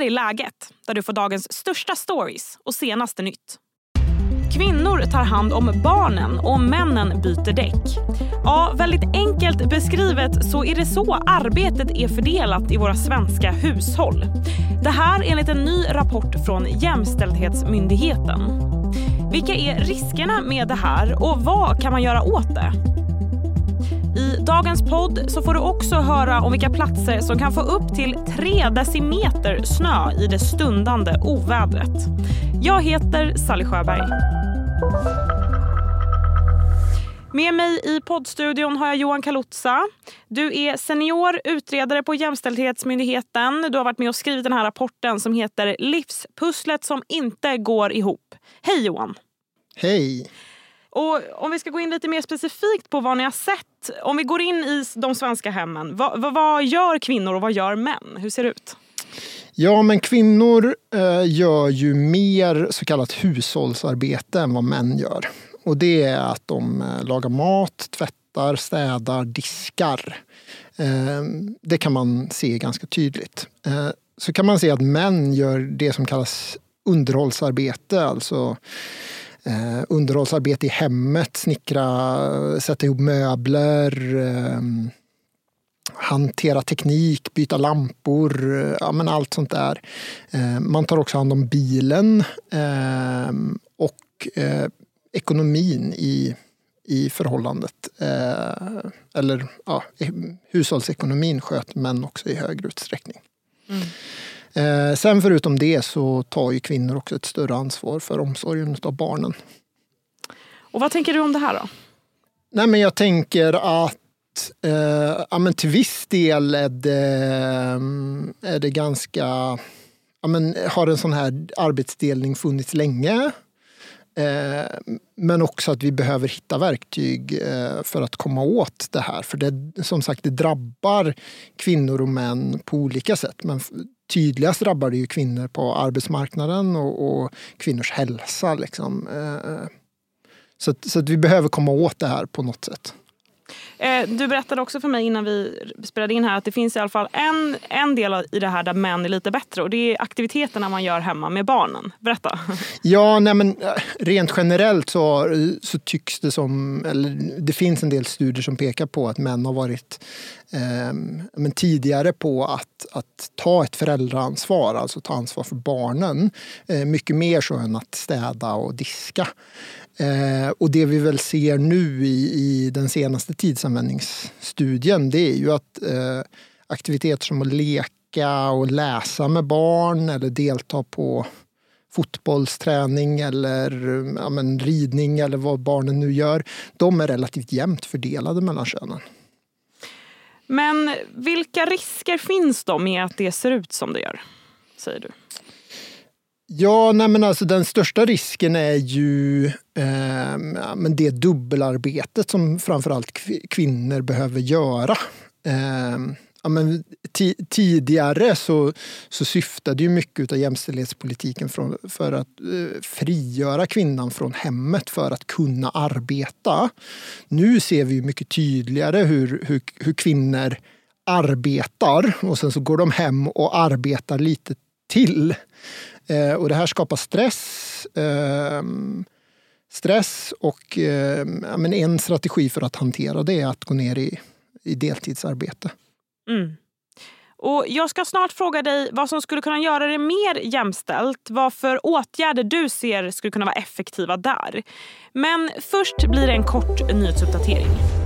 här är läget, där du får dagens största stories och senaste nytt. Kvinnor tar hand om barnen och männen byter däck. Ja, väldigt enkelt beskrivet så är det så arbetet är fördelat i våra svenska hushåll. Det här enligt en ny rapport från Jämställdhetsmyndigheten. Vilka är riskerna med det här och vad kan man göra åt det? I dagens podd så får du också höra om vilka platser som kan få upp till 3 decimeter snö i det stundande ovädret. Jag heter Sally Sjöberg. Med mig i poddstudion har jag Johan Kalutza. Du är senior utredare på Jämställdhetsmyndigheten. Du har varit med och skrivit den här rapporten som heter Livspusslet som inte går ihop. Hej Johan! Hej! Och om vi ska gå in lite mer specifikt på vad ni har sett. Om vi går in i de svenska hemmen. Vad, vad, vad gör kvinnor och vad gör män? Hur ser det ut? Ja, men kvinnor eh, gör ju mer så kallat hushållsarbete än vad män gör. Och det är att de eh, lagar mat, tvättar, städar, diskar. Eh, det kan man se ganska tydligt. Eh, så kan man se att män gör det som kallas underhållsarbete, alltså eh, underhållsarbete i hemmet, snickra, sätta ihop möbler, eh, hantera teknik, byta lampor, eh, ja, men allt sånt där. Eh, man tar också hand om bilen eh, och eh, ekonomin i, i förhållandet. Eh, eller ja, hushållsekonomin sköt män också i högre utsträckning. Mm. Eh, sen förutom det så tar ju kvinnor också ett större ansvar för omsorgen av barnen. Och vad tänker du om det här då? Nej, men jag tänker att eh, ja, men till viss del är det, är det ganska... Ja, men har en sån här arbetsdelning funnits länge? Eh, men också att vi behöver hitta verktyg eh, för att komma åt det här. För det, som sagt, det drabbar kvinnor och män på olika sätt. Men tydligast drabbar det ju kvinnor på arbetsmarknaden och, och kvinnors hälsa. Liksom. Eh, så, att, så att vi behöver komma åt det här på något sätt. Eh, du berättade också för mig innan vi spelade in här att det finns i alla fall en, en del i det här där män är lite bättre och det är aktiviteterna man gör hemma med barnen. Berätta. Ja, nej men eh, rent generellt så, så tycks det som, eller det finns en del studier som pekar på att män har varit eh, men tidigare på att, att ta ett föräldraansvar, alltså ta ansvar för barnen. Eh, mycket mer så än att städa och diska. Eh, och det vi väl ser nu i, i den senaste användningsstudien, det är ju att eh, aktiviteter som att leka och läsa med barn eller delta på fotbollsträning eller ja, men, ridning eller vad barnen nu gör, de är relativt jämnt fördelade mellan könen. Men vilka risker finns då med att det ser ut som det gör, säger du? Ja, nej men alltså den största risken är ju eh, men det dubbelarbetet som framförallt kvinnor behöver göra. Eh, ja, men tidigare så, så syftade ju mycket av jämställdhetspolitiken från, för att eh, frigöra kvinnan från hemmet för att kunna arbeta. Nu ser vi mycket tydligare hur, hur, hur kvinnor arbetar och sen så går de hem och arbetar lite till. Eh, och det här skapar stress. Eh, stress och eh, men en strategi för att hantera det är att gå ner i, i deltidsarbete. Mm. Och jag ska snart fråga dig vad som skulle kunna göra det mer jämställt. Vad för åtgärder du ser skulle kunna vara effektiva där. Men först blir det en kort nyhetsuppdatering.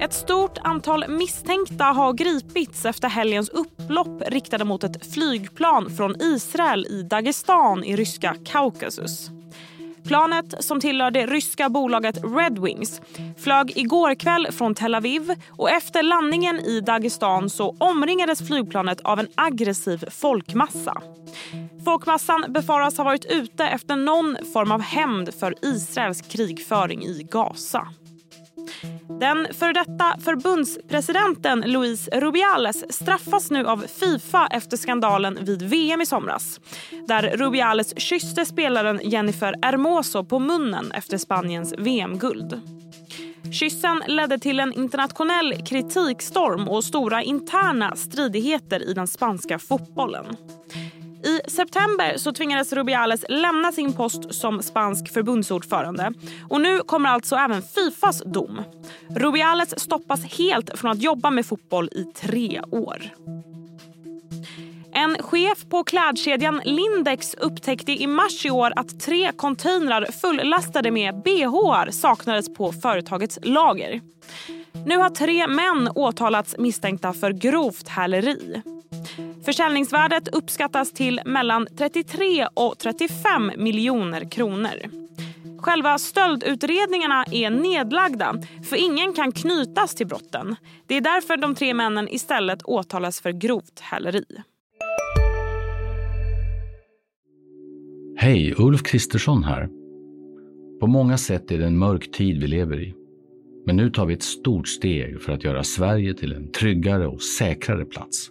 Ett stort antal misstänkta har gripits efter helgens upplopp riktade mot ett flygplan från Israel i Dagestan i ryska Kaukasus. Planet, som tillhör det ryska bolaget Red Wings, flög igår kväll från Tel Aviv och efter landningen i Dagestan så omringades flygplanet av en aggressiv folkmassa. Folkmassan befaras ha varit ute efter någon form av hämnd för Israels krigföring i Gaza. Den före detta förbundspresidenten Luis Rubiales straffas nu av Fifa efter skandalen vid VM i somras där Rubiales kysste spelaren Jennifer Hermoso på munnen efter Spaniens VM-guld. Kyssen ledde till en internationell kritikstorm och stora interna stridigheter i den spanska fotbollen. I september så tvingades Rubiales lämna sin post som spansk förbundsordförande. Och nu kommer alltså även Fifas dom. Rubiales stoppas helt från att jobba med fotboll i tre år. En chef på klädkedjan Lindex upptäckte i mars i år att tre containrar fullastade med bh saknades på företagets lager. Nu har tre män åtalats misstänkta för grovt häleri. Försäljningsvärdet uppskattas till mellan 33 och 35 miljoner kronor. Själva stöldutredningarna är nedlagda för ingen kan knytas till brotten. Det är därför de tre männen istället åtalas för grovt häleri. Hej, Ulf Kristersson här. På många sätt är det en mörk tid vi lever i. Men nu tar vi ett stort steg för att göra Sverige till en tryggare och säkrare plats.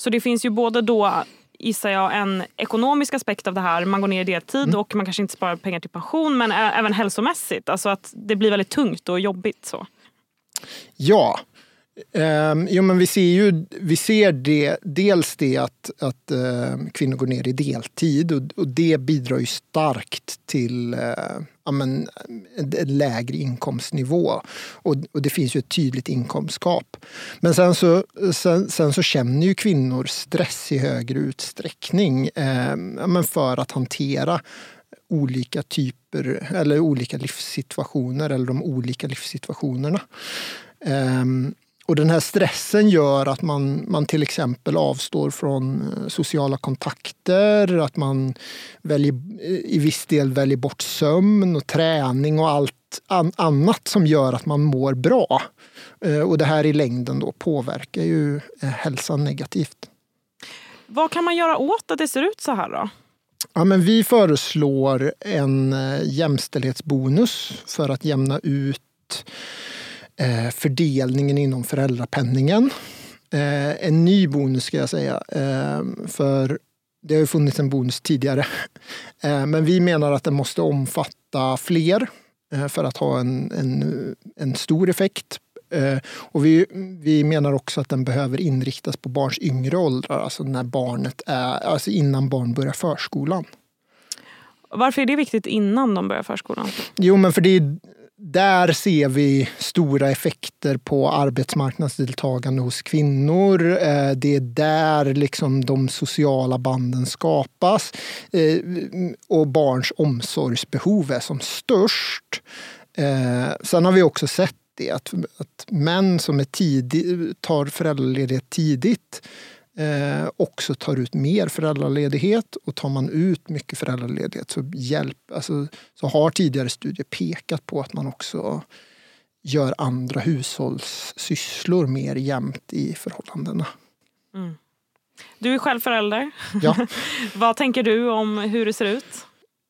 Så det finns ju både då gissar jag en ekonomisk aspekt av det här. Man går ner i deltid mm. och man kanske inte sparar pengar till pension men även hälsomässigt. Alltså att det blir väldigt tungt och jobbigt. så. Ja, Um, jo, men vi ser ju vi ser det, dels det att, att uh, kvinnor går ner i deltid och, och det bidrar ju starkt till uh, ja, men, en lägre inkomstnivå. Och, och, det finns ju ett tydligt inkomstgap. Men sen så, sen, sen så känner ju kvinnor stress i högre utsträckning uh, men för att hantera olika typer eller olika livssituationer eller de olika livssituationerna. Um, och den här stressen gör att man, man till exempel avstår från eh, sociala kontakter, att man väljer, eh, i viss del väljer bort sömn och träning och allt an, annat som gör att man mår bra. Eh, och det här i längden då påverkar ju hälsan negativt. Vad kan man göra åt att det ser ut så här då? Ja, men vi föreslår en jämställdhetsbonus för att jämna ut fördelningen inom föräldrapenningen. Eh, en ny bonus ska jag säga, eh, för det har ju funnits en bonus tidigare. Men vi menar att den måste omfatta fler för att ha en, en, en stor effekt. Och vi, vi menar också att den behöver inriktas på barns yngre åldrar, alltså när barnet är, alltså innan barn börjar förskolan. Varför är det viktigt innan de börjar förskolan? Jo, men för det är där ser vi stora effekter på arbetsmarknadsdeltagande hos kvinnor. Eh, det är där liksom de sociala banden skapas eh, och barns omsorgsbehov är som störst. Eh, sen har vi också sett det att, att män som är tidig, tar föräldraledighet tidigt eh, också tar ut mer föräldraledighet. Och tar man ut mycket föräldraledighet så, hjälp, alltså, så har tidigare studier pekat på att man också gör andra hushållssysslor mer jämnt i förhållandena. Mm. Du är själv förälder. Ja. Vad tänker du om hur det ser ut?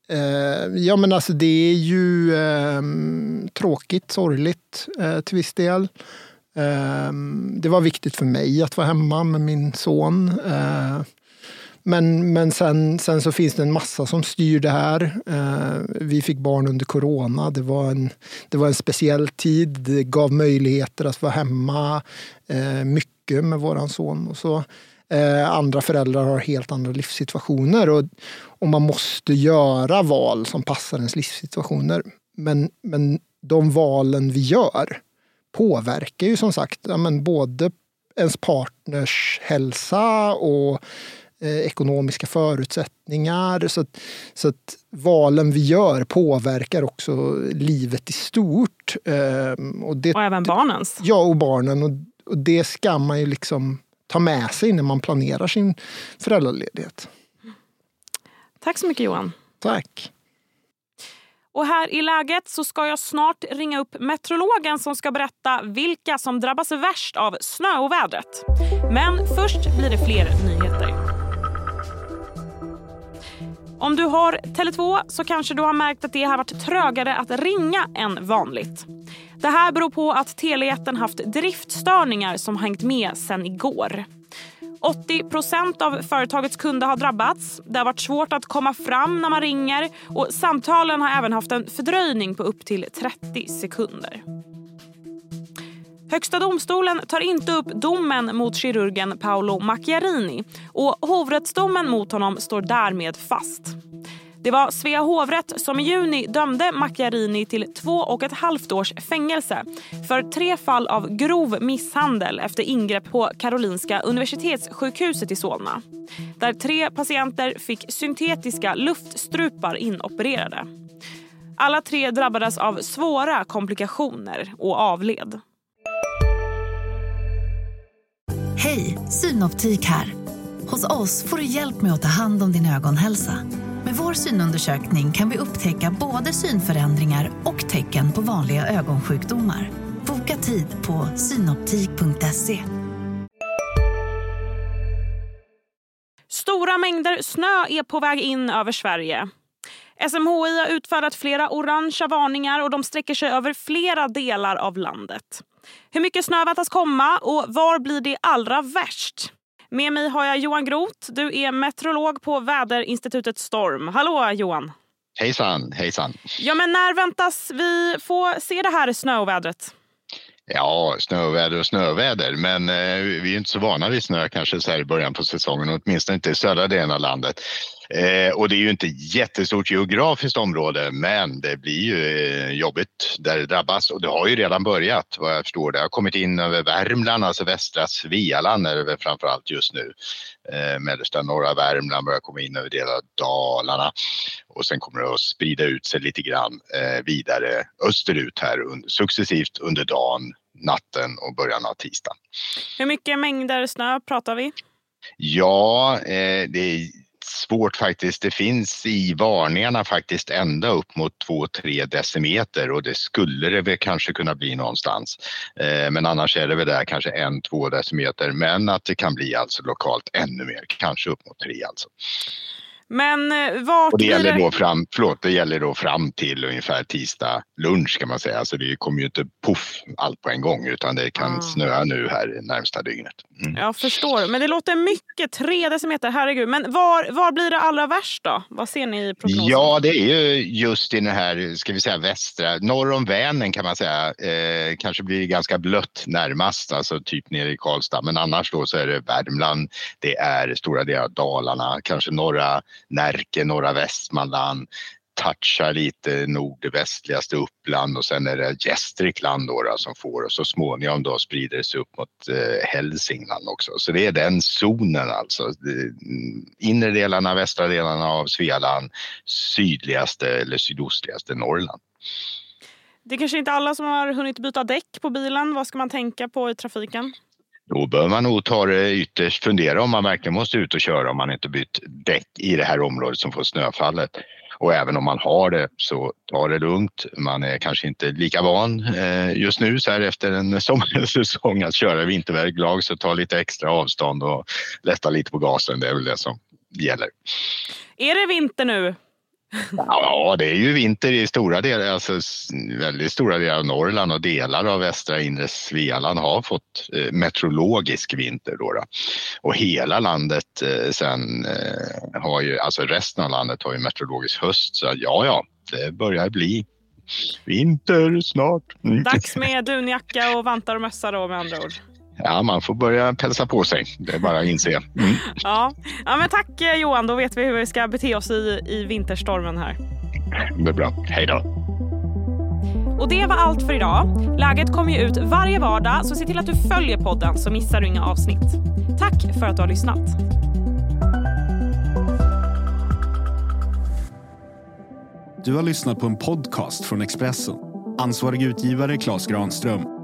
Eh, ja men alltså det är ju eh, tråkigt, sorgligt eh, till viss del. Ehm, det var viktigt för mig att vara hemma med min son. Ehm, men, men sen, sen så finns det en massa som styr det här. Ehm, vi fick barn under corona. Det var en, det var en speciell tid. Det gav möjligheter att vara hemma eh, mycket med våran son. Och så. Andra föräldrar har helt andra livssituationer och, och man måste göra val som passar ens livssituationer. Men, men de valen vi gör, påverkar ju som sagt ja, men både ens partners hälsa och eh, ekonomiska förutsättningar. Så att, så att valen vi gör påverkar också livet i stort. Eh, och, det, och även barnens? Ja, och barnen. Och, och det ska man ju liksom ta med sig när man planerar sin föräldraledighet. Tack så mycket Johan. Tack. Och här i läget så ska jag snart ringa upp meteorologen som ska berätta vilka som drabbas värst av snöovädret. Men först blir det fler nyheter. Om du har Tele2 så kanske du har märkt att det har varit trögare att ringa än vanligt. Det här beror på att Telejätten haft driftstörningar som hängt med sen igår. 80% av företagets kunder har drabbats. Det har varit svårt att komma fram när man ringer och samtalen har även haft en fördröjning på upp till 30 sekunder. Högsta domstolen tar inte upp domen mot kirurgen Paolo Macchiarini och hovrättsdomen mot honom står därmed fast. Det var Svea hovrätt som i juni dömde Macchiarini till två och ett halvt års fängelse för tre fall av grov misshandel efter ingrepp på Karolinska universitetssjukhuset i Solna där tre patienter fick syntetiska luftstrupar inopererade. Alla tre drabbades av svåra komplikationer och avled. Hej, Synoptik här. Hos oss får du hjälp med att ta hand om din ögonhälsa. Vår synundersökning kan vi upptäcka både synförändringar och tecken på vanliga ögonsjukdomar. Boka tid på synoptik.se. Stora mängder snö är på väg in över Sverige. SMHI har utfärdat flera orangea varningar och de sträcker sig över flera delar av landet. Hur mycket snö väntas komma och var blir det allra värst? Med mig har jag Johan Groth. Du är meteorolog på väderinstitutet Storm. Hallå Johan! Hejsan, hejsan! Ja, men när väntas vi få se det här snövädret? Ja, snöväder och snöväder, men eh, vi är inte så vana vid snö kanske så här i början på säsongen, åtminstone inte i södra delen av landet. Eh, och det är ju inte jättestort geografiskt område, men det blir ju eh, jobbigt där det drabbas och det har ju redan börjat vad jag förstår. Det har kommit in över Värmland, alltså västra Svealand är det väl framför allt just nu. Eh, mellersta norra Värmland börjar komma in över delar av Dalarna och sen kommer det att sprida ut sig lite grann eh, vidare österut här under, successivt under dagen, natten och början av tisdagen. Hur mycket mängder snö pratar vi? Ja, eh, det är svårt faktiskt. Det finns i varningarna faktiskt ända upp mot 2-3 decimeter och det skulle det väl kanske kunna bli någonstans. Eh, men annars är det väl där kanske 1-2 decimeter men att det kan bli alltså lokalt ännu mer, kanske upp mot 3 alltså. Men eh, vart och det gäller, det... då fram, förlåt, det gäller då fram till ungefär tisdag lunch kan man säga. Så det kommer ju inte poff allt på en gång utan det kan mm. snöa nu här närmsta dygnet. Mm. Jag förstår, men det låter mycket. Tre decimeter, herregud. Men var, var blir det allra värst då? Vad ser ni i prognosen? Ja, det är ju just i den här, ska vi säga västra, norr om Vänern kan man säga. Eh, kanske blir det ganska blött närmast, alltså typ nere i Karlstad. Men annars då så är det Värmland, det är stora delar av Dalarna, kanske norra Närke, norra Västmanland, touchar lite nordvästligaste Uppland och sen är det Gästrikland då, då, som får och så småningom då sprider det sig upp mot eh, Hälsingland också. Så det är den zonen alltså. Mm, inre delarna, västra delarna av Svealand, sydligaste eller sydostligaste Norrland. Det är kanske inte alla som har hunnit byta däck på bilen. Vad ska man tänka på i trafiken? Då bör man nog ta det ytterst fundera om man verkligen måste ut och köra om man inte bytt däck i det här området som får snöfallet. Och även om man har det så ta det lugnt. Man är kanske inte lika van eh, just nu så här efter en sommarsäsong att köra vinterväglag så ta lite extra avstånd och lätta lite på gasen. Det är väl det som gäller. Är det vinter nu? Ja, det är ju vinter i stora delar, alltså väldigt stora delar av Norrland och delar av västra inre Svealand har fått eh, meteorologisk vinter. Då, då. Och hela landet eh, sen eh, har ju, alltså resten av landet har ju meteorologisk höst. Så ja, ja, det börjar bli vinter snart. Mm. Dags med dunjacka och vantar och mössa då med andra ord. Ja, man får börja pälsa på sig. Det är bara att inse. Mm. ja. ja, men tack eh, Johan. Då vet vi hur vi ska bete oss i, i vinterstormen här. Det är bra. Hej då. Och det var allt för idag. Läget kommer ju ut varje vardag, så se till att du följer podden så missar du inga avsnitt. Tack för att du har lyssnat. Du har lyssnat på en podcast från Expressen. Ansvarig utgivare Klas Granström